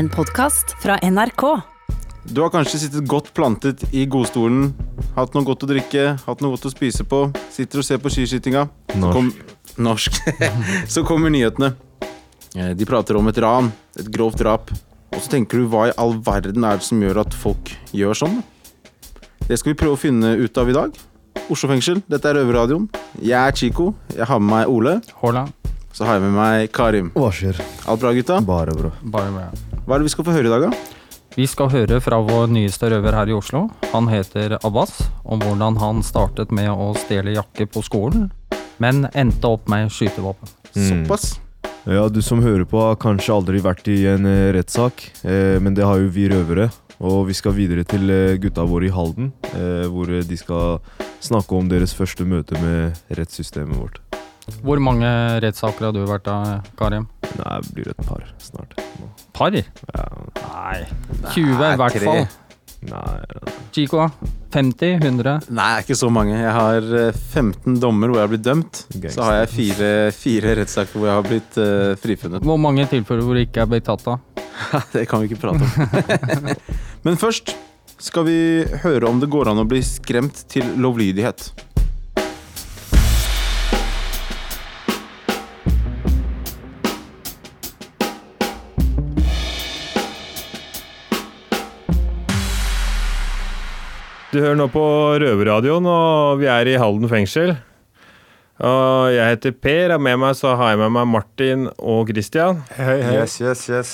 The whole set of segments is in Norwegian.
En podkast fra NRK. Du har kanskje sittet godt plantet i godstolen, hatt noe godt å drikke, hatt noe godt å spise på, sitter og ser på skiskytinga. Så Norsk. kom- Norsk. så kommer nyhetene. Eh, De prater om et ran, et grovt drap. Og så tenker du hva i all verden er det som gjør at folk gjør sånn? Det skal vi prøve å finne ut av i dag. Oslo fengsel, dette er Røverradioen. Jeg er Chico. Jeg har med meg Ole. Hola. Så har jeg med meg Karim. Hva skjer? Alt bra, gutta? Bare bra. Bare bra. Hva er det vi skal få høre i dag, da? Vi skal høre fra vår nyeste røver her i Oslo. Han heter Abbas, om hvordan han startet med å stjele jakke på skolen, men endte opp med skytevåpen. Mm. Såpass. Ja, du som hører på har kanskje aldri vært i en eh, rettssak, eh, men det har jo vi røvere. Og vi skal videre til eh, gutta våre i Halden, eh, hvor de skal snakke om deres første møte med rettssystemet vårt. Hvor mange rettssaker har du vært da, Karim? Nei, det blir et par snart. Nå. Par? Ja, Nei. 20 i hvert tre. fall. nei, Chico? 50? 100? Nei, ikke så mange. Jeg har eh, 15 dommer hvor jeg har blitt dømt. Gangster. Så har jeg fire, fire rettssaker hvor jeg har blitt uh, frifunnet. Hvor mange tilfeller hvor det ikke er blitt tatt da? Det kan vi ikke prate om. Men først skal vi høre om det går an å bli skremt til lovlydighet. Du hører nå på Røverradioen, og vi er i Halden fengsel. Og jeg heter Per, og med meg så har jeg med meg Martin og Christian. Yes, yes, yes.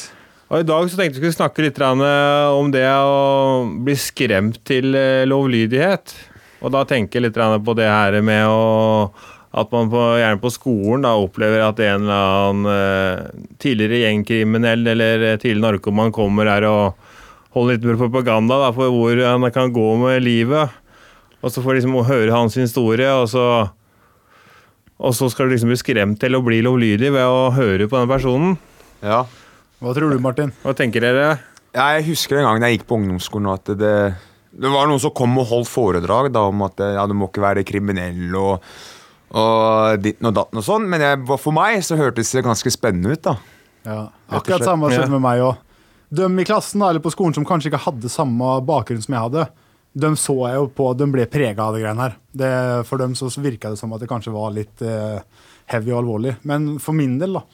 Og i dag så tenkte vi skulle snakke litt eh, om det å bli skremt til eh, lovlydighet. Og da tenker jeg litt på det her med å at man på, gjerne på skolen da opplever at en eller annen eh, tidligere gjengkriminell eller tidligere narkoman kommer her og holder litt propaganda da, for hvor han kan gå med livet. Og så får de liksom høre hans historie, og så, og så skal du liksom bli skremt til å bli lovlydig ved å høre på den personen. Ja. Hva tror du, Martin? Hva tenker dere? Jeg husker en gang da jeg gikk på ungdomsskolen at det, det var noen som kom og holdt foredrag da, om at ja, du må ikke være kriminell og, og ditten og datten og sånn. Men jeg, for meg så hørtes det ganske spennende ut, da. Ja, akkurat samme skjedde med meg òg. De i klassen eller på skolen som kanskje ikke hadde samme bakgrunn som jeg hadde, de så jeg jo på, de ble prega av det greiene her. Det, for dem så virka det som at det kanskje var litt eh, heavy og alvorlig. Men for min del, da.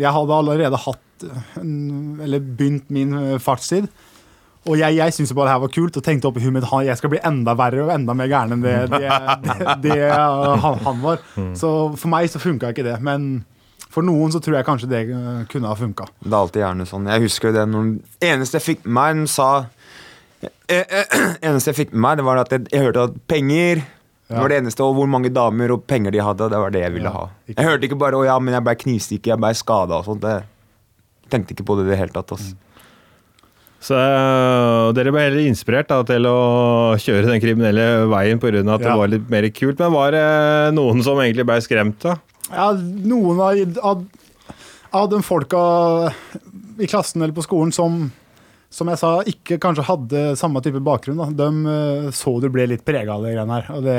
Jeg hadde allerede hatt, eh, eller begynt min eh, fartstid. Og jeg, jeg syntes bare det her var kult og tenkte oppi huet mitt jeg skal bli enda verre og enda mer gæren enn det, det, det, det han, han var. Så for meg så funka ikke det. Men for noen så tror jeg kanskje det eh, kunne ha funka. Det er alltid gjerne sånn. Jeg husker det noen, Eneste jeg fikk med meg, de sa eh, eh, Eneste jeg fikk med meg, det var at jeg, jeg hørte at penger det var det eneste, og hvor mange damer og penger de hadde. Det var det jeg ville Ja, ha. Jeg hørte ikke bare 'Å ja, men jeg ble knivstukket, jeg ble skada' og sånt. Jeg tenkte ikke på det i det hele tatt. ass. Så øh, dere ble heller inspirert da, til å kjøre den kriminelle veien pga. at det var litt mer kult. Men var det noen som egentlig ble skremt, da? Ja, noen av, av, av de folka i klassen eller på skolen som som jeg sa, ikke kanskje hadde samme type bakgrunn. Da. De eh, så du ble litt prega av det greiene her. Og det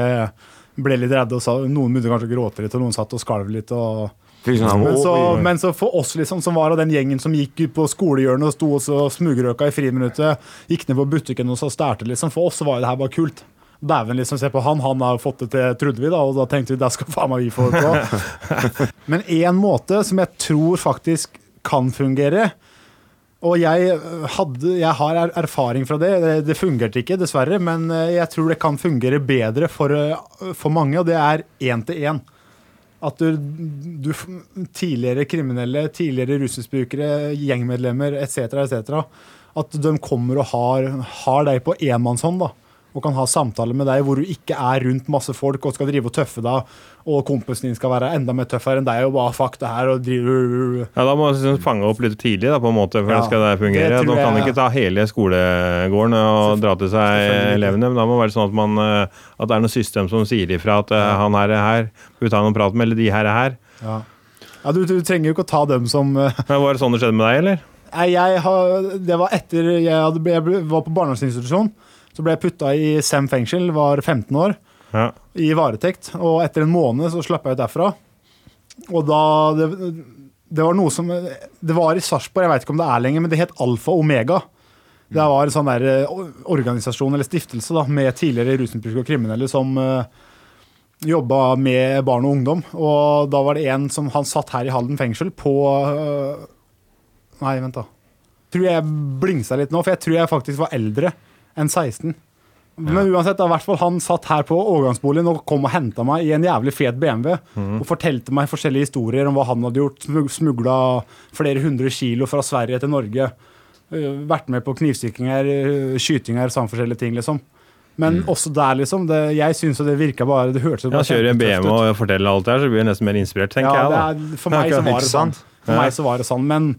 ble litt redde. og sa, Noen begynte kanskje å gråte litt, og noen satt og skalv litt. og sånn, Men så, oi, oi». men så for oss liksom, som var av den gjengen som gikk ut på skolehjørnet og sto og smugrøka i friminuttet, gikk ned på butikken og så stærte, liksom. For oss så var det her bare kult. Dæven, liksom, se på han, han har fått det til, trodde vi, da, og da tenkte vi der skal faen meg vi få det på. Men én måte som jeg tror faktisk kan fungere, og jeg, øh, hadde, jeg har er- erfaring fra det. det. Fungerte ikke, dessverre, men øh, jeg tror det kan fungere bedre for, øh, for mange, og det er én til én. At du, du Tidligere kriminelle, tidligere rusmisbrukere, gjengmedlemmer etc., etc. At de kommer og har, har deg på enmannshånd, da. Og kan ha samtaler med deg hvor du ikke er rundt masse folk og skal drive og tøffe deg, og kompisen din skal være enda mer tøffere enn deg og bare fuck det her og drive Ja, Da må man liksom fange opp litt tidlig, da, på en måte, for Ja, det skal det fungere. Da kan jeg- ikke ta hele skolegården og dra til seg elevene. Men da må det være sånn at, man, øh, at det er noe system som sier ifra at ja. han her er her, vi ta noen prat med, eller de her er her. Ja, ja du, du trenger jo ikke å ta dem som eh, Men Var det sånn det skjedde med deg, eller? Nei, jeg har, det var etter jeg, hadde, jeg var på barnevernsinstitusjon. Så ble jeg putta i Sem fengsel, var 15 år, Ja. i varetekt. Og etter en måned så slapp jeg ut derfra. Og da det, Det var noe som Det var i Sarpsborg, jeg veit ikke om det er lenger, men det het Alfa Omega. Det var en sånn der eh, organisasjon eller stiftelse da, med tidligere rusmisbrukere og kriminelle som uh, jobba med barn og ungdom. Og da var det en som Han satt her i Halden fengsel på uh, Nei, vent, da. Tror jeg blingsa litt nå, for jeg tror jeg faktisk var eldre enn 16. Men uansett, da, hvert fall han satt her på overgangsboligen og kom og henta meg i en jævlig fet BMW. Og fortalte meg forskjellige historier om hva han hadde gjort. Smugla flere hundre kilo fra Sverige til Norge. øh, vært med på knivstikkinger, øh, skytinger, sånn forskjellige ting, liksom. Men også der, liksom. Det, jeg syns det virka bare Det hørtes jo Ja, bare kjører en BMW og forteller alt det her, så blir jeg nesten mer inspirert, tenker ja, jeg. da. er, for meg så var det sånn. For Ja. meg så var det sånn, men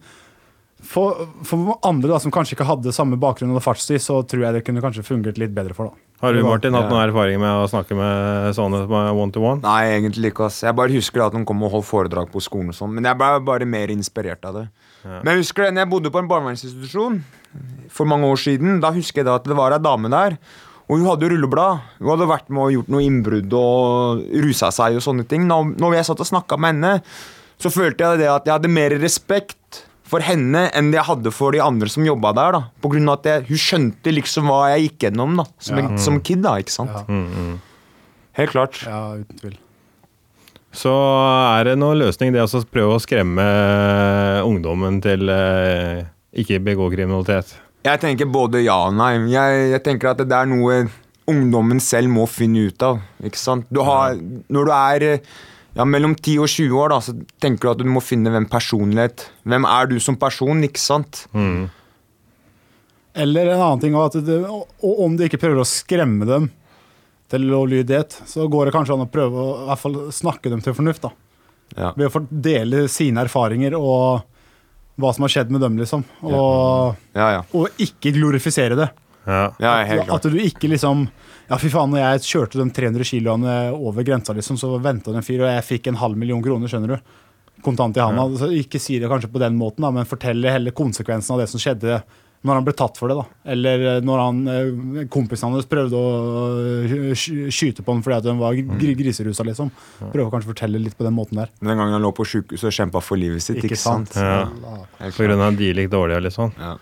for, for andre da, som kanskje ikke hadde samme bakgrunn og fartstid, så tror jeg det kunne kanskje fungert litt bedre for. da. Har du, Martin, hatt noen erfaring med å snakke med sånne one to one? Nei, egentlig ikke. ass. Jeg bare husker at de kom og holdt foredrag på skolen og sånn. Men jeg ble bare mer inspirert av det. Men jeg husker det, når jeg bodde på en barnevernsinstitusjon for mange år siden, da husker jeg da at det var ei dame der. Og hun hadde rulleblad. Hun hadde vært med og gjort noe innbrudd og rusa seg og sånne ting. Når, når jeg satt og snakka med henne, så følte jeg det at jeg hadde mer respekt for henne enn det jeg hadde for de andre som jobba der. da På grunn av at jeg, Hun skjønte liksom hva jeg gikk gjennom da som, en, som kid. da, ikke sant? Ja. Helt klart. Ja, uten tvil. Så er det noen løsning det å prøve å skremme ungdommen til eh, ikke begå kriminalitet? Jeg tenker både ja og nei. Jeg, jeg tenker at det er noe ungdommen selv må finne ut av. Ikke sant? Du har, når du er eh, ja, mellom 10 og 20 år, da, så tenker du at du må finne hvem personlighet Hvem er du som person, ikke sant? Eller en annen ting, det, og om du ikke prøver å skremme dem til lovlydighet, så går det kanskje an å prøve å i hvert fall snakke dem til fornuft. da. Ja. Ved å få dele sine erfaringer og hva som har skjedd med dem, liksom. Og, Ja, ja. og ikke glorifisere det. Ja. ja helt. At du ikke liksom Ja, fy faen, når jeg kjørte de 300 kiloene over grensa, liksom, så venta det en fyr, og jeg fikk en halv million kroner, skjønner du. Kontant i handa. Så ikke si det kanskje på den måten, da, men fortell heller konsekvensen av det som skjedde når han ble tatt for det. da. Eller eh, når han, eh, kompisen hans prøvde å eh, skyte på han fordi at han var gr griserusa, liksom. Prøve å kanskje fortelle litt på den måten der. Den gangen han lå på sjukehuset og kjempa for livet sitt. Ikke, sant? Ja. På grunn av at de gikk dårlig litt sånn. Ja.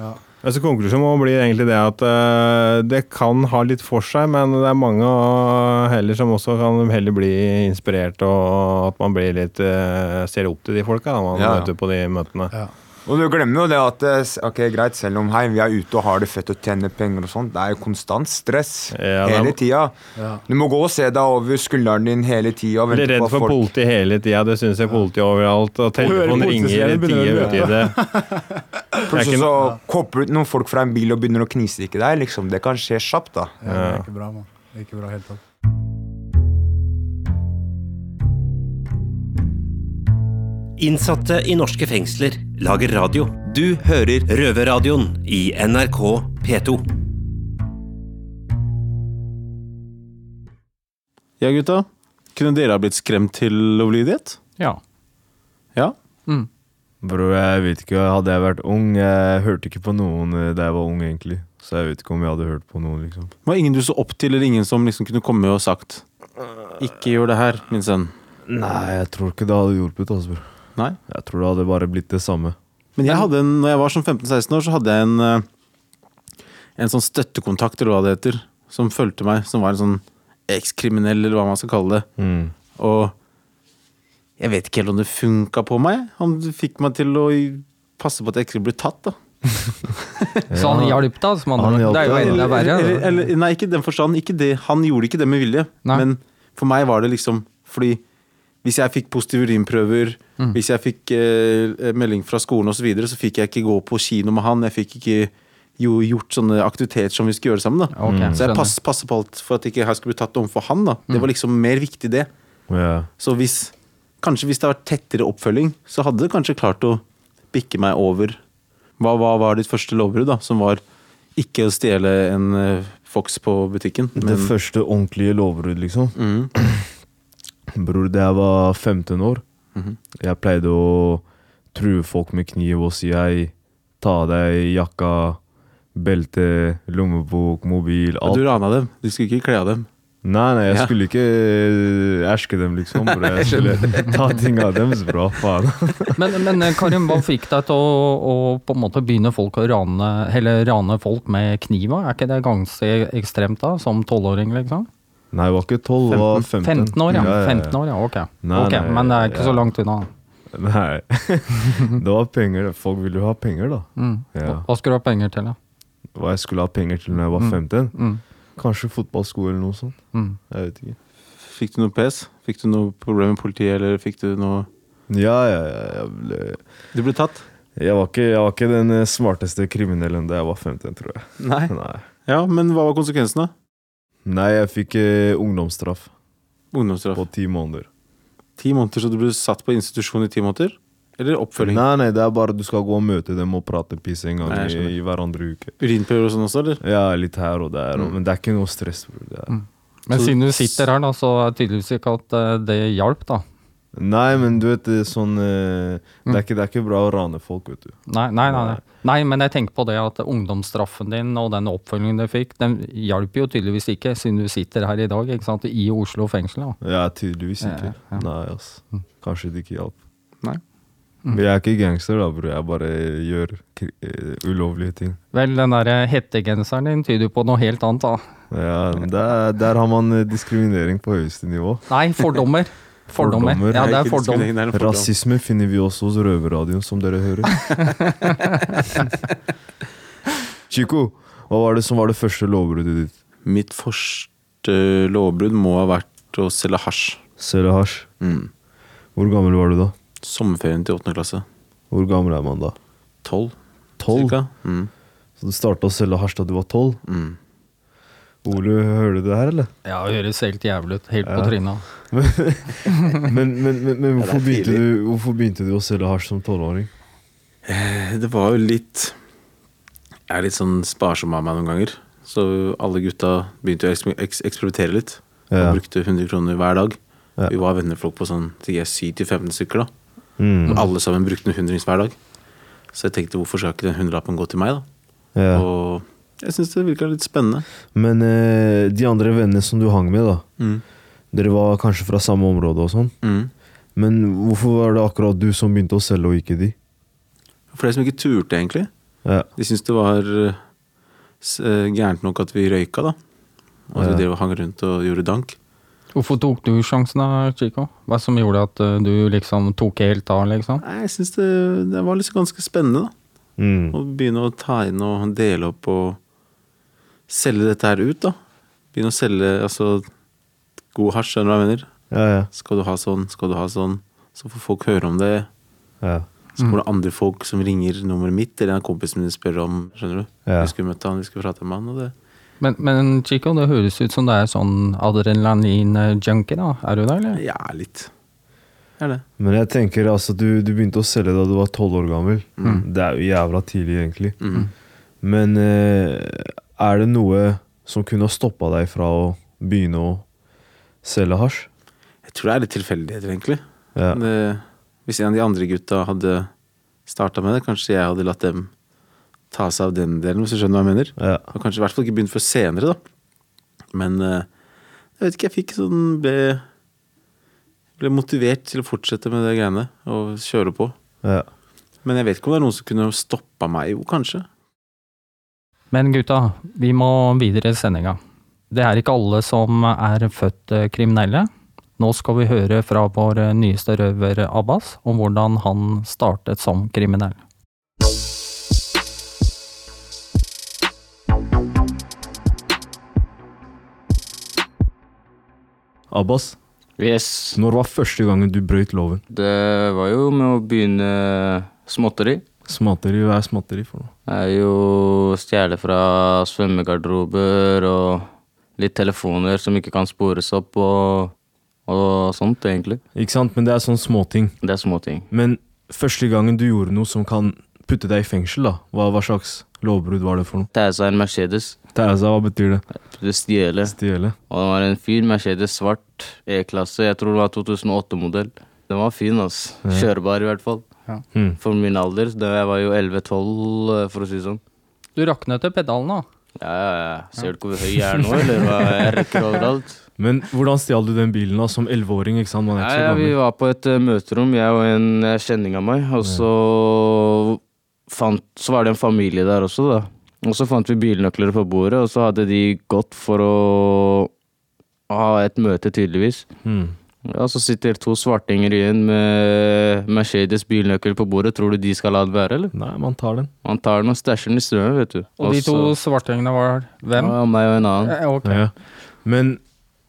Ja. Altså, konklusjonen må bli egentlig det at uh, det kan ha litt for seg, men det er mange uh, heller som også kan heller bli inspirert, og at man blir litt uh, ser opp til de folka man Ja, ja. møter på de møtene. Ja. Og du glemmer jo det at eh, ok, greit, selv om hei, vi er ute og har det fett og tjener penger og sånt, det er jo konstant stress Ja, det er- hele tida. Ja. Du må gå og se deg over skulderen din hele tida. Blir redd for politi hele tida, det syns jeg politi overalt, og telefonen ringer i tida uti utide. Plutselig så hopper ut noen folk fra en bil og begynner å knivstikke deg. Liksom. Det kan skje kjapt, da. Ja, det er ikke bra, mann. Det er ikke bra helt tatt. Innsatte i norske fengsler lager radio. Du hører Røverradioen i NRK P2. Ja, gutta. Kunne dere ha blitt skremt til lovlydighet? Ja. Ja. Mm. Bro, jeg vet ikke. Hadde jeg vært ung Jeg hørte ikke på noen eh, da jeg var ung, egentlig. Så jeg vet ikke om jeg hadde hørt på noen, liksom. Det var ingen du så opp til, eller ingen som liksom kunne komme og sagt Ikke gjør det her, min sønn. Nei, jeg tror ikke det hadde hjulpet, altså, bror. Nei. Jeg tror det hadde bare blitt det samme. Men jeg hadde en, når jeg var sånn 15-16 år, så hadde jeg en eh, En sånn støttekontakt, eller hva det heter, som fulgte meg. Som var en sånn ekskriminell, eller hva man skal kalle det. Mm. Og jeg vet ikke helt om det funka på meg. Han fikk meg til å passe på at jeg ikke ble tatt, da. Så han hjalp deg, Altså, han, Han hjalp det er jo deg, enda verre. eller, eller, nei, ikke i den forstand. Ikke det. Han gjorde ikke det med vilje. Nei. Men for meg var det liksom fordi hvis jeg fikk positive urinprøver, Mm. hvis jeg fikk eh, melding fra skolen osv., så, videre, så fikk jeg ikke gå på kino med han. Jeg fikk ikke jo, gjort sånne aktiviteter som vi skulle gjøre sammen. da. Ok, så jeg pass, passer på alt for at ikke jeg skulle bli tatt overfor han. da. Det var liksom mer viktig, det. Yeah. Så hvis, kanskje hvis det hadde vært tettere oppfølging, så hadde det kanskje klart å bikke meg over. Hva, hva var ditt første lovbrudd, da? Som var ikke å stjele en eh, Fox på butikken. Det første ordentlige lovbrudd, liksom. Mhm. Bror, da jeg var 15 år, Mhm. jeg pleide å true folk med kniv og si hei, ta av deg jakka, belte, lommebok, mobil, Og du alt. rana dem. Du skulle ikke kle av dem. Nei, nei, jeg Ja. skulle ikke eh, erske dem, liksom. Bro. jeg skulle ta ting av deres, bra faen. Men, men eh, Karim, hva fikk deg til å, å på en måte begynne folk å rane, eller rane folk med kniva? Er ikke det ganske ekstremt da, som tolvåring, liksom? Nei, jeg var ikke 12, jeg var 15. 15 år, ja. Ja, ja, ja. 15 år, ja, ok. Nei, ok, nei, Men det er ikke ja. så langt unna. Nei. det var penger. Folk ville jo ha penger, da. Mm. Ja. Hva- skulle du ha penger til, da? Hva jeg skulle ha penger til når jeg var 15? Mm. Kanskje fotballsko eller noe sånt. Mm. Jeg vet ikke. Fikk du noe pes? Fikk du noe problem med politiet, eller fikk du noe Ja, ja, ja. Jeg, ble, Du ble tatt? jeg, var ikke, jeg var ikke den eh, smarteste kriminellen da jeg var 15, tror jeg. Nei. Nei, Ja, men hva var konsekvensen, da? Nei jeg fikk eh, ungdomsstraff Ungdomsstraff. på ti måneder. Ti måneder, så du ble satt på institusjon i ti måneder? Eller oppfølging? Nei, nei, det er bare du skal gå og møte dem og prate piss en gang Nei, jeg i, skjønner. i hverandre uke. Urinprøver og sånn også, eller? Ja, litt her og der, og, Mm. men det er ikke noe stress. Det er. Mm. Men Så- siden du sitter her, da, så er det tydeligvis ikke at eh, det hjalp, da. Nei, men du vet, det er sånn eh, Mm. det, er ikke, det er ikke bra å rane folk, vet du. Nei, nei, nei, nei. nei, men jeg tenker på det at ungdomsstraffen din og den oppfølgingen du fikk, den hjalp jo tydeligvis ikke, siden du sitter her i dag, ikke sant, i Oslo fengsel. da. Ja, tydeligvis ikke. Ja, ja. Nei, ass. Mm. Kanskje det ikke hjalp. Nei. Men jeg er ikke gangster, da, bror. Jeg bare gjør eh, ulovlige ting. Vel, den der hettegenseren din tyder jo på noe helt annet, da. Ja, der, der har man eh, diskriminering på høyeste nivå. Nei, fordommer. Fordommer. Fordommer. Ja, det er fordom. Rasisme finner vi også hos Røverradioen, som dere hører. Chico, hva var det som var det første lovbruddet ditt? Mitt første lovbrudd må ha vært å selge hasj. Selge hasj. Mm. Hvor gammel var du da? Sommerferien til åttende klasse. Hvor gammel er man da? Tolv, Tolv? Mm. Så du starta å selge hasj da du var tolv? Mm. Ole, hører du det her, eller? Ja, det høres helt jævlig ut. Helt på Ja. trynet. Men, men, men, men hvorfor, begynte du, hvorfor begynte du å selge hasj som tolvåring? Eh, Det var jo litt Jeg er litt sånn sparsom av meg noen ganger. Så alle gutta begynte å eks- eks- eksperimentere litt. Ja. Og brukte 100 kroner hver dag. Ja. Vi var venneflokk på sånn 7-15 stykker. da Mm. Og alle sammen brukte en hundrings hver dag. Så jeg tenkte hvorfor skal ikke den hundrelappen gå til meg, da? Ja. Og jeg syns det virka litt spennende. Men eh, de andre vennene som du hang med, da. Mm. Dere var kanskje fra samme område og sånn. Mm. Men hvorfor var det akkurat du som begynte å selge, og ikke de? Flere som ikke turte, egentlig. Ja. De syntes det var eh, gærent nok at vi røyka, da. Og at Ja. vi drev og hang rundt og gjorde dank. Hvorfor tok du sjansen da, Chico? Hva som gjorde at eh, du liksom tok helt av, liksom? Nei, Jeg syns det, det var liksom ganske spennende, da. Mm. Å begynne å ta inn og dele opp og selge dette her ut, da. Begynne å selge altså god hasj, skjønner du hva jeg mener? Ja, ja. Skal du ha sånn, skal du ha sånn. Så får folk høre om det. ja. Så kommer det andre folk som ringer nummeret mitt, eller en kompis min spør om, skjønner du. Ja. Vi skulle møte han, vi skulle prate med han, og det Men, men Chico, det høres ut som det er sånn adrenalin-junkie, da. Er du det, eller? Ja, litt. Er det. Men jeg tenker altså, du, du begynte å selge da du var tolv år gammel. Mm. Det er jo jævla tidlig, egentlig. Mm. Men eh, er det noe som kunne ha stoppa deg fra å begynne å selge hasj? Jeg tror det er litt tilfeldigheter, egentlig. Ja. Det, hvis en av de andre gutta hadde starta med det, kanskje jeg hadde latt dem ta seg av den delen, hvis du skjønner hva jeg mener. Ja. Og kanskje i hvert fall ikke begynt før senere, da. Men eh, jeg vet ikke, jeg fikk sånn ble, ble motivert til å fortsette med det greiene og kjøre på. ja. Men jeg vet ikke om det er noen som kunne stoppa meg. Jo, kanskje. Men gutta, vi må videre i sendinga. Det er ikke alle som er født eh, kriminelle. Nå skal vi høre fra vår eh, nyeste røver Abbas om hvordan han startet som kriminell. Abbas, Yes. når var første gangen du brøt loven? Det var jo med å begynne småtteri. Småtteri, hva er småtteri for noe? Det er jo stjele fra svømmegarderober og litt telefoner som ikke kan spores opp og, og sånt, egentlig. Ikke sant, men det er sånn småting. Det er småting. Men første gangen du gjorde noe som kan putte deg i fengsel, da, hva, hva slags lovbrudd var det for noe? Er en Mercedes. Tæsa, hva betyr det? Det stjele. Stjele? Og det var en fin Mercedes svart E-klasse. Jeg tror det var 2008-modell. Den var fin, ass. Ja. Kjørbar i hvert fall. Mm. For min alder. Da jeg var jo 11-12, for å si det sånn. Du rakk ned til pedalen, da. Ja, ja, ja. Ser du ikke hvor høy jeg er nå, eller hva? Jeg rekker overalt. Men hvordan stjal du den bilen da, som elleveåring? ikke sant? Man er Ja, ikke så ja, vi gammel. var på et uh, møterom, jeg og en eh, kjenning av meg, og så fant Så var det en familie der også, da. Og så fant vi bilnøkler på bordet, og så hadde de gått for å ha et møte, tydeligvis. Mm. Ja, så sitter to svartinger igjen med Mercedes bilnøkkel på bordet. Tror du de skal la det være, eller? Nei, man tar den. Man tar den og stæsjer den i strømmen, vet du. Og de to svartingene var hvem? Ja, meg og en annen. Ja, Ok. Ja. Men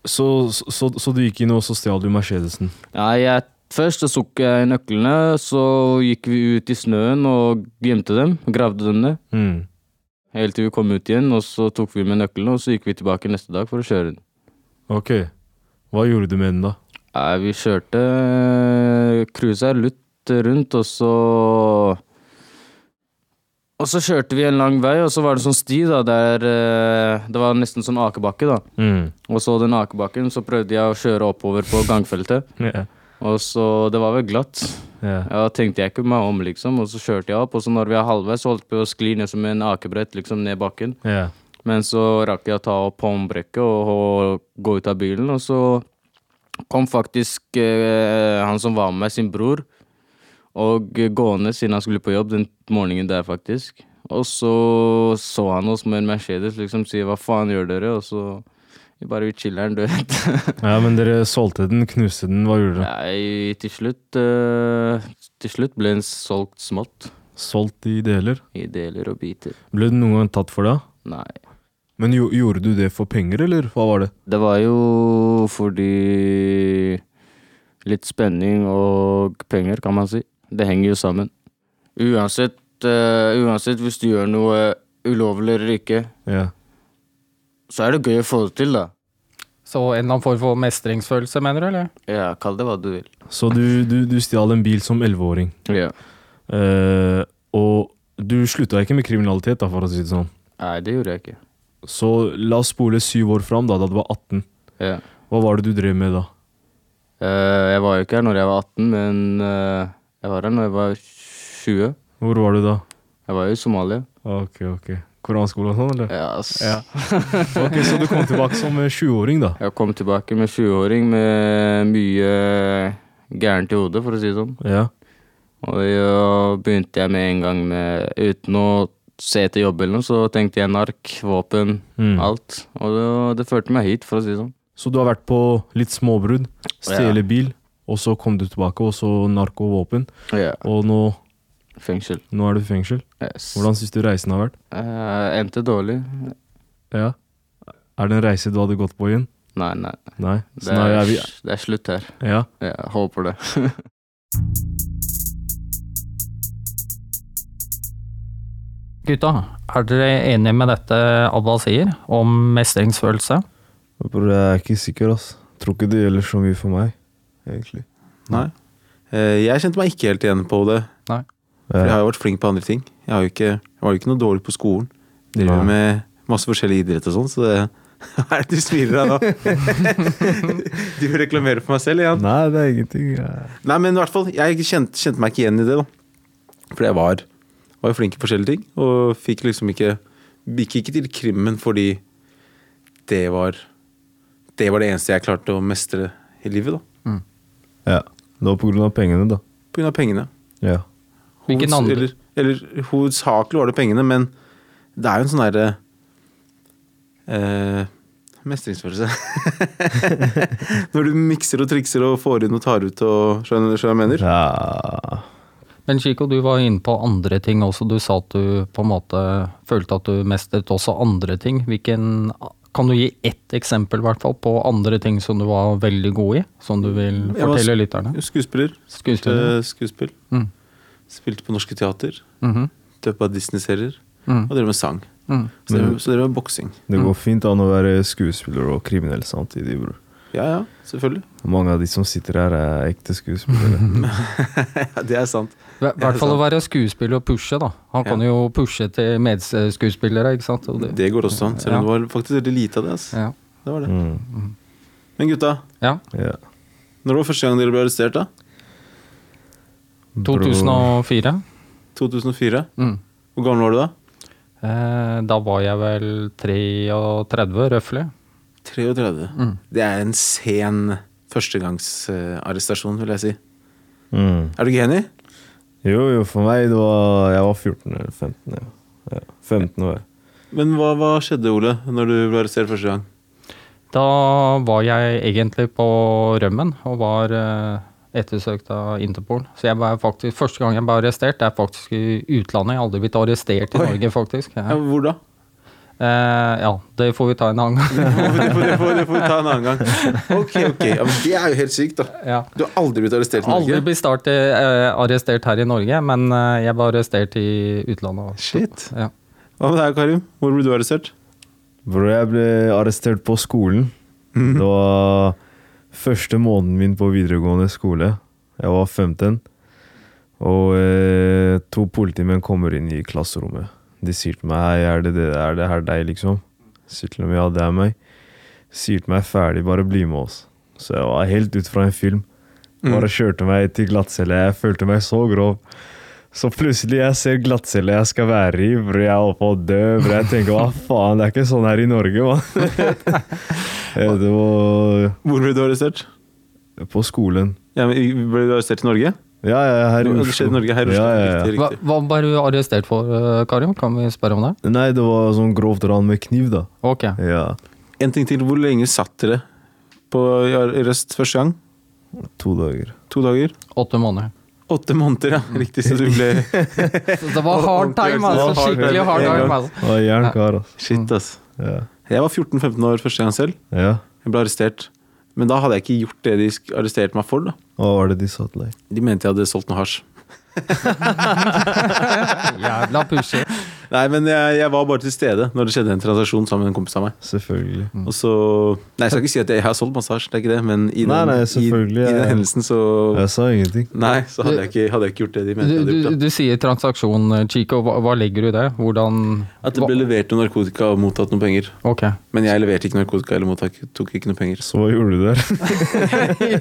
så, så, så, så du gikk inn og så stjal du Mercedesen? Ja, jeg, først så tok jeg nøklene, så gikk vi ut i snøen og gjemte dem. Gravde dem ned. Mm. Helt til vi kom ut igjen, og så tok vi med nøklene, og så gikk vi tilbake neste dag for å kjøre den. Ok. Hva gjorde du med den da? Nei, vi kjørte cruisa lutt rundt, og så Og så kjørte vi en lang vei, og så var det sånn sti da, der eh, Det var nesten sånn akebakke, da. Mm. Og så den akebakken, så prøvde jeg å kjøre oppover på gangfeltet. yeah. Og så Det var vel glatt. Yeah. Ja, tenkte jeg ikke meg om, liksom. Og så kjørte jeg opp, og så når vi er halvveis, holdt vi på å skli ned som en akebrett, liksom, ned bakken. Yeah. Men så rakk jeg å ta opp håndbrekket og, og gå ut av bilen, og så kom faktisk eh, han som var med sin bror, og gående siden han skulle på jobb den morgenen der, faktisk. Og så så han oss med en Mercedes, liksom sier 'hva faen gjør dere?' Og så vi bare vi chiller'n, du vet. ja, men dere solgte den, knuste den, hva gjorde dere? Nei, til slutt eh, Til slutt ble den solgt smått. Solgt i deler? I deler og biter. Ble den noen gang tatt for deg? Nei. Men jo, gjorde du det for penger, eller hva var det? Det var jo fordi Litt spenning og penger, kan man si. Det henger jo sammen. Uansett, uh, uansett hvis du gjør noe ulovlig eller ikke, Ja. så er det gøy å få det til, da. Så en eller annen form for mestringsfølelse, mener du, eller? Ja, kall det hva du vil. Så du, du, du stjal en bil som elleveåring. Ja. Uh, og du slutta ikke med kriminalitet, da, for å si det sånn. Nei, det gjorde jeg ikke. Så la oss spole syv år fram, da, da du var 18. Ja. Hva var det du drev med da? Uh, jeg var jo ikke her når jeg var 18, men uh, jeg var her når jeg var 20. Hvor var du da? Jeg var jo i Somalia. Ok, ok. Koranskole og sånn, eller? Ja. Ja. Ok, Så du kom tilbake som eh, 20-åring, da? Jeg kom tilbake med 20-åring med mye gærent i hodet, for å si det sånn. Ja. Og da begynte jeg med en gang med Uten å se etter jobb eller noe, så tenkte jeg nark, våpen, Mm. alt. Og det, det førte meg hit, for å si det sånn. Så du har vært på litt småbrudd, stjele bil, og så kom du tilbake, og så narko og våpen. Ja. Og nå, Fengsel. nå er du i fengsel. Yes. Hvordan syns du reisen har vært? Uh, endte dårlig. Ja. Er det en reise du hadde gått på igjen? Nei, nei. Nei? Det er, er vi det er slutt her. Ja. Ja, håper det. Gutta, er dere enige med dette Abba sier, om mestringsfølelse? Bror, jeg er ikke sikker, ass. Tror ikke det gjelder så mye for meg, egentlig. Nei. Eh, Jeg kjente meg ikke helt igjen på det. Nei. For jeg har jo vært flink på andre ting. Jeg, har jo ikke, jeg var jo ikke noe dårlig på skolen. Driver Nei. med masse forskjellig idrett og sånn, så det Hva er det du smiler av nå? du reklamerer for meg selv igjen? Nei, det er ingenting. Ja. Nei, men i hvert fall, jeg kjente, kjente meg ikke igjen i det, da. For jeg var, var jo flink i forskjellige ting, og fikk liksom ikke Gikk ikke til krimmen fordi det var Det var det eneste jeg klarte å mestre i livet, da. Ja. Det var på grunn av pengene, da. På grunn av pengene. Ja. Hvilken andre- Eller, eller hovedsakelig var det pengene, men det er jo en sånn derre eh, Mestringsfølelse. Når du mikser og trikser og får inn og tar ut og Skjønner du hva jeg mener? ja. Men Chico, du var inne på andre ting også. Du sa at du på en måte følte at du mestret også andre ting. Hvilken Kan du gi ett eksempel hvert fall på andre ting som du var veldig god i? Som du vil fortelle lytterne? Skuespiller. Skuespiller. Skuespill. Mm. Spilte på Norske Teater. Mhm. Døpa Disney-serier. Mm. Og drev med sang. Mm. Så drev, så drev med boksing. Det går fint an å være skuespiller og kriminell samtidig, bror. Ja, ja, selvfølgelig. Mange av de som sitter her, er ekte skuespillere. Ja, det er sant. I hvert fall å være skuespiller og pushe, da. Han kan jo pushe til medskuespillere, ikke sant. Og det, Det går også an. Selv om det var faktisk veldig lite av det. Altså. ja. Det var det. Mm. Men gutta, ja. Når var første gang dere ble arrestert? da? 2004. 2004? Mm. Hvor gammel var du da? Eh, da var jeg vel 33, røftlig. 33. Mm. Det er en sen førstegangsarrestasjon, vil jeg si. Mm. Er du ikke enig? Jo, jo, for meg det var Jeg var 14 eller 15. Ja. Ja, 15 år. Men hva, hva skjedde, Ole, når du ble arrestert første gang? Da var jeg egentlig på rømmen og var eh, ettersøkt av Interpol. Så jeg var faktisk, første gang jeg ble arrestert, det er faktisk i utlandet. Jeg har aldri blitt arrestert i Oi. Norge, faktisk. Ja, Ja. hvor da? Eh, ja, det får vi ta en annen gang. Det får, det, får, det, får, vi ta en annen gang. Ok, ok. Ja, men det er jo helt sykt, da. ja. Du har aldri blitt arrestert i Aldri Norge? blitt start, eh, arrestert her i Norge, men eh, jeg ble arrestert i utlandet. også. Shit. Ja. Hva med deg, Karim? Hvor ble du arrestert? Bro, jeg ble arrestert på skolen. Mhm. Det var første måneden min på videregående skole. Jeg var 15. Og eh, to politimenn kommer inn i klasserommet. De sier til meg Hei, er det, det, er det her deg, liksom? Sier til dem ja, det er meg. Sier til meg ferdig, bare bli med oss. Så jeg var helt ut fra en film. Bare kjørte meg til glattcelle. Jeg følte meg så grov. Så plutselig jeg ser glattcelle jeg skal være i, hvor Jeg holder på å dø. Hvor Jeg tenker hva faen, det er ikke sånn her i Norge, mann. Eh, var Hvor ble du arrestert? på skolen. Ja, men Ble du arrestert i Norge? Ja, ja, her i Oslo. skjedde i Norge, her i Oslo. Ja, ja, ja. Riktig, Hva, riktig. hva ble du arrestert for, eh, Karim? Kan vi spørre om det? Nei, det var sånn grovt ran med kniv, da. Ok. Ja, En ting til. Hvor lenge satt dere på i arrest første gang? to dager. To dager? Åtte måneder. Åtte måneder, ja. Riktig. Så du ble det var hard time, altså. Skikkelig hard time. Altså. Jern kar, altså. Shit, ass. Ja. Jeg var 14-15 år første gang selv. ja. Jeg ble arrestert. Men da hadde jeg ikke gjort det de arresterte meg for. da. Hva var det de sa til deg? De mente jeg hadde solgt noe hasj. Jævla pushy. Nei, men jeg, jeg var bare til stede når det skjedde en transaksjon sammen med en kompis av meg. Selvfølgelig. Og så Nei, jeg skal ikke si at jeg har solgt massasje, det er ikke det, men i den, Nei, nei, i, i den hendelsen så Jeg sa ingenting. Nei, så hadde jeg ikke, hadde jeg ikke gjort det de mente Du, jeg hadde du, du sier transaksjon, Chico. Hva, hva legger du i det? Hvordan At det ble levert noe narkotika og mottatt noen penger. Ok. Men jeg leverte ikke narkotika eller mottak, tok ikke noe penger. Så hva gjorde du der? Jeg,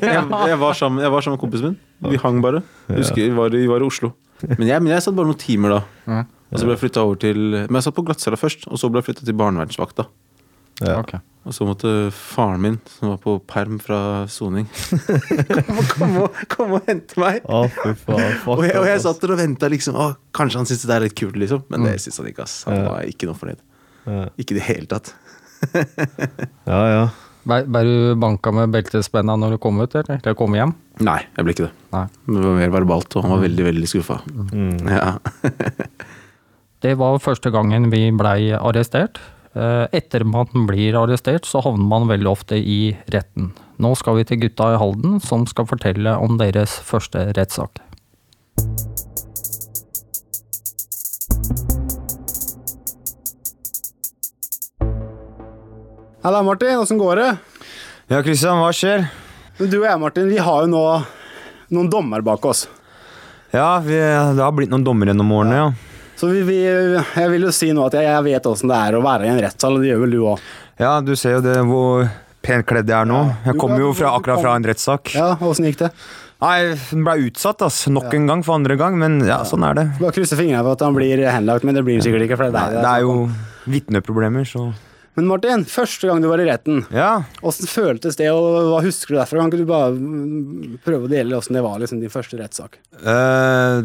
jeg, var sammen, jeg var sammen med kompisen min. Vi hang bare. Jeg husker vi var, i- vi var i Oslo. Men jeg, men jeg satt bare noen timer da. Og så ble jeg flyttet over til Men jeg satt på glattcella først, og så ble jeg flytta til barnevernsvakta. Ja. Okay. Og så måtte faren min, som var på perm fra soning, komme, komme, og- kom og hente meg. Oh, fy faen. Og jeg, og jeg satt der og venta, liksom. Å, kanskje han syntes det er litt kult, liksom. Men det syns han ikke, ass. Han Ja. var ikke noe fornøyd. Ja. Ikke i det hele tatt. ja, ja. Ble du banka med beltespenna når du kom ut, eller? Eller kom hjem? Nei, jeg ble ikke det. Nei. Det var mer verbalt, og han var veldig, veldig skuffa. Mm. Ja. Det var første gangen vi blei arrestert. Eh, Etter man blir arrestert, så havner man veldig ofte i retten. Nå skal vi til gutta i Halden, som skal fortelle om deres første rettssak. Halla, Martin. Åssen går det? Ja, Kristian, hva skjer? Du og jeg, Martin, vi har jo nå noen dommer bak oss. Ja, vi, det har blitt noen dommer gjennom årene, ja. Så vi, vi, jeg vil jo si nå at jeg, jeg vet åssen det er å være i en rettssal, og det gjør vel du òg. Ja, du ser jo det hvor pent kledd jeg er nå. Jeg kommer jo fra, akkurat fra en rettssak. Ja, åssen gikk det? Nei, den ble utsatt, ass. Nok en gang for andre gang, men ja, sånn er det. Bare krysse fingrene for at han blir henlagt, men det blir han sikkert ikke. For det, er, er det er jo vitneproblemer, så Men Martin, første gang du var i retten, Ja. hvordan føltes det, og hva husker du derfra? Kan ikke du bare mm, prøve å dele hvordan det var, liksom, din første rettssak? Uh,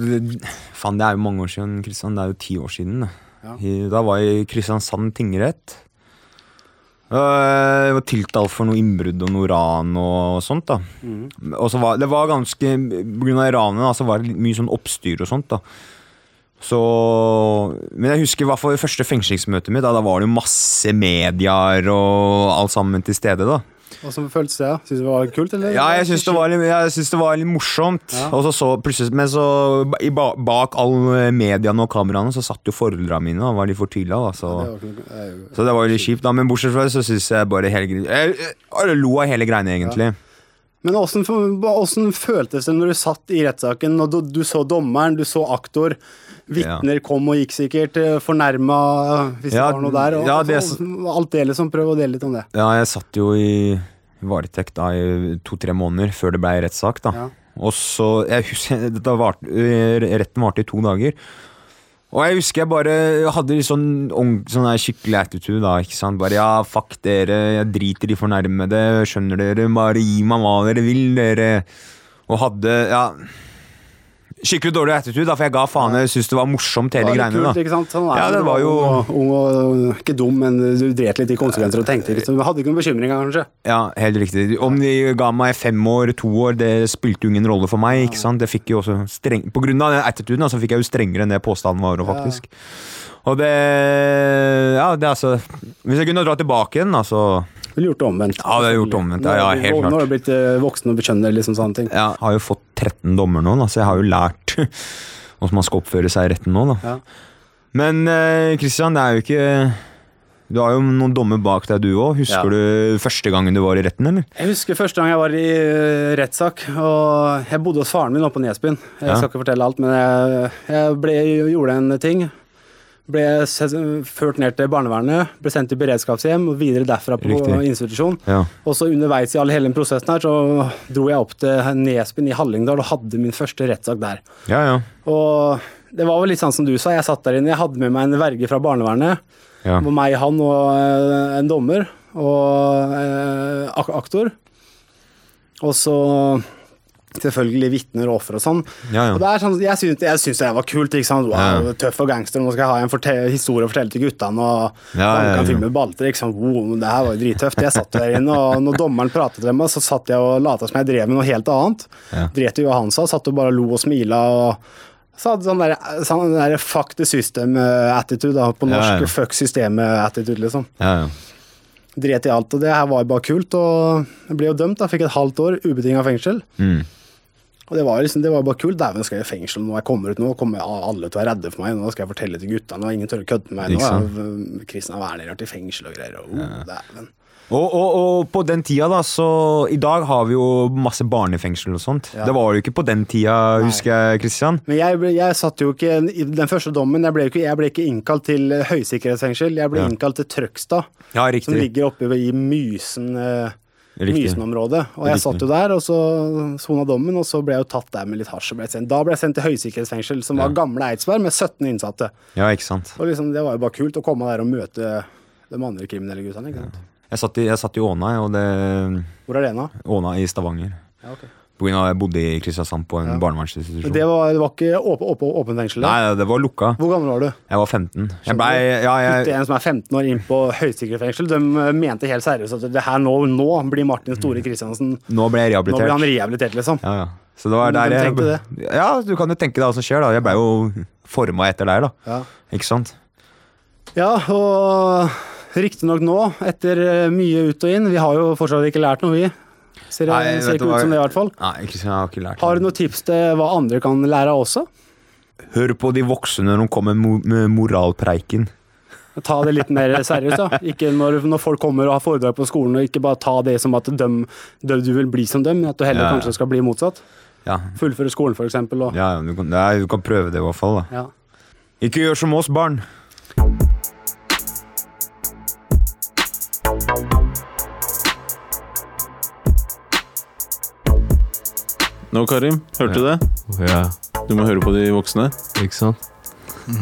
faen, det er jo mange år siden, Kristian. Det er jo ti år siden. Ja. Da var jeg i Kristiansand tingrett. Eh, Jeg var tiltalt for noe innbrudd og noe ran og sånt. da Og så var det var ganske På grunn av ranet var det mye sånn oppstyr og sånt. da så, Men jeg husker i hvert fall det første fengslingsmøtet mitt. Da, da var det jo masse medier og alt sammen til stede. da Hvordan føltes det? Syns du det var kult, eller? ja, jeg syns det, det var litt morsomt. Ja. Og så, så plutselig Men så i ba, bak alle mediene og kameraene så satt jo foreldrene mine og var litt fortvila. Så, Det var jo- så det var jo litt kjipt. da Men bortsett fra det så syns jeg bare hele Jeg, jeg, lo av hele greiene, egentlig. Men åssen åssen føltes det når du satt i rettssaken, og du, du så dommeren, du så aktor, vitner kom og gikk sikkert, eh, fornærma hvis Ja, det var noe der, og ja, det- og alt det liksom. Prøv å dele litt om det. Ja, jeg satt jo i varetekt da i to-tre måneder før det ble rettssak. da Ja. Og så jeg husker, eh, Retten varte i to dager. Og jeg husker jeg bare hadde sånn, sånn skikkelig attitude da, ikke sant. Bare ja, fuck dere, jeg driter i fornærmede, skjønner dere, bare gi meg hva dere vil, dere. Og hadde, ja Skikkelig dårlig attitude, da, for jeg ga faen. Jeg syntes det var morsomt, hele greiene. kult, da ikke sant? Sånn Ja, det var jo Ung og, ikke dum, men du dret litt i konsekvenser og tenkte litt. Du hadde ikke noen bekymringer, kanskje? Ja, helt riktig. Om de ga meg fem år, to år, det spilte jo ingen rolle for meg. ikke sant? Det fikk jo også streng... På grunn av den attituden så fikk jeg jo strengere enn det påstanden var. faktisk. Og det Ja, det er altså Hvis jeg kunne dra tilbake igjen, da, så Ville gjort det omvendt. Ja, vi har gjort det omvendt. Ja, ja, helt Nå har du blitt eh, voksen og bekjønner liksom sånne ting. Jeg har jo fått 13 dommer nå, da, så jeg har jo lært hvordan man skal oppføre seg i retten nå. da. Ja. Men Kristian, det er jo ikke Du har jo noen dommer bak deg, du òg. Husker du første gangen du var i retten, eller? Jeg husker første gang jeg var i eh, rettssak, og jeg bodde hos faren min oppe på Nesbyen. Jeg Ja. skal ikke fortelle alt, men jeg, jeg ble, gjorde en ting. Ble ført ned til barnevernet, ble sendt til beredskapshjem og videre derfra på Riktig. institusjon. Ja. Og så underveis i all hele den prosessen her, så dro jeg opp til Nesbyen i Hallingdal og hadde min første rettssak der. Ja, ja. Og det var vel litt sånn som du sa, jeg satt der inne, jeg hadde med meg en verge fra barnevernet. Ja. Det meg, han og eh, en dommer og eh, aktor. Og så selvfølgelig vitner og offer og sånn. Ja, Og det er sånn, Jeg syns jeg synes det var kult. ikke sant? Wow, Ja. Tøff og gangster, nå skal jeg ha en historie å fortelle til guttene. og Ja, han ja, kan filme balter. ikke sant? Wow, det her var jo drittøft. Jeg satt der inne, og når dommeren pratet til meg, så satt jeg og lata som jeg drev med noe helt annet. Ja. Dret i hva han sa, satt og bare lo og smila. og så hadde sånn der, sånn der fuck the system-attitude, på norsk. ja. Fuck systemet-attitude, liksom. ja, ja. Dret i alt. Og det her var jo bare kult. Og jeg ble jo dømt, da. Fikk et halvt år ubetinga fengsel. Mm. Og det var, liksom, det var bare kult. Dæven, skal jeg i fengsel når jeg kommer ut nå. kommer alle til å være redde for meg. Nå skal jeg fortelle til guttene, og ingen tør å kødde med meg. Nå er Kristian Werner vært i fengsel og greier. Oh, dæven. Og, og, og på den tida, da, så I dag har vi jo masse barnefengsel og sånt. Ja. Det var jo ikke på den tida, Nei. husker jeg, Kristian. Men jeg, ble- jeg satt jo ikke i den første dommen. Jeg ble, ikke, jeg ble ikke innkalt til eh, høysikkerhetsfengsel. Jeg ble Ja. innkalt til Trøgstad, Ja, som ligger oppe i Mysen. eh. Mysen-området. Og jeg satt jo der, og så sona dommen, og så ble jeg jo tatt der med litt hasj. og ble sendt. Da ble jeg sendt til høysikkerhetsfengsel, som var gamle Eidsberg, med 17 innsatte. Ja, ikke sant. Og liksom, Det var jo bare kult å komme der og møte de andre kriminelle guttene. ikke sant? Jeg satt i, jeg satt i Åna, og det Hvor er det nå? Åna i Stavanger. Ja, ok. Av at jeg bodde i Kristiansand på en Ja. barnevernsinstitusjon. Det var, det var ikke åpen, åpen, åpen fengsel? Nei, det var lukka. Hvor gammel var du? Jeg var 15. Jeg ble, Ja, jeg en som er 15 år inn på høysikkerhetsfengsel. De eh, mente helt seriøst at det her nå, nå blir Martin Store Kristiansen Nå ble jeg rehabilitert. Nå ble han rehabilitert. liksom. Ja, ja. Så det var der de jeg Ja, du kan jo tenke deg hva som skjer, da. Jeg blei jo forma etter der, da. Ja. Ikke sant? Ja, og riktignok nå, etter eh, mye ut og inn Vi har jo fortsatt ikke lært noe, vi. Ser, Nei, ser ikke ut som det, i hvert fall. Nei, Kristian, har ikke lært Har du noen tips til hva andre kan lære av også? Hør på de voksne når de kommer med moralpreiken. Ta det litt mer seriøst, da. Ikke når, når folk kommer og har foredrag på skolen, og ikke bare ta det som at dem, dem, du vil bli som dem, men at du heller Ja. kanskje skal bli motsatt. Ja, Fullføre skolen, eksempel. Og, ja du, kan, ja, du kan prøve det i hvert fall. da ja. Ikke gjør som oss, barn. Nå, Karim, hørte du det? Ja, Du må høre på de voksne. ikke sant?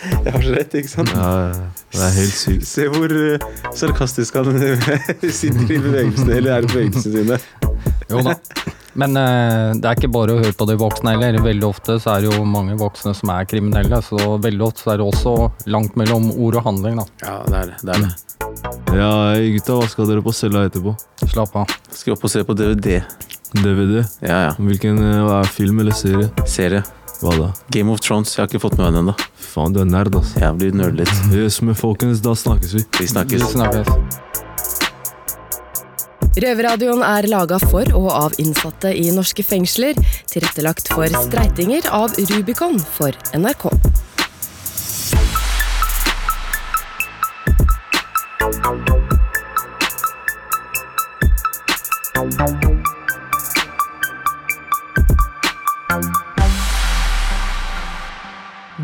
Jeg har så rett, ikke sant? Ja, ja, det er helt sykt. Se hvor uh, sarkastisk han sitter i bevegelsene, eller er i bevegelsene sine. Jo da. Men uh, det er ikke bare å høre på de voksne heller. Veldig ofte så er det jo mange voksne som er kriminelle, så veldig ofte så er det også langt mellom ord og handling, da. Ja, det er det. det, er det. Ja, gutta, hva skal dere på cella etterpå? Slapp av. Skal opp og se på DVD. DVD? Ja, ja. Hvilken eh, hva er film eller serie? Serie. Hva da? Game of Thrones. Jeg har ikke fått med meg den ennå. Faen, du er nerd, ass. Jævlig nerdete. Yes, men folkens, da snakkes vi. Vi snakkes. Vi snakkes. Røverradioen er laga for og av innsatte i norske fengsler. Tilrettelagt for streitinger av Rubicon for NRK.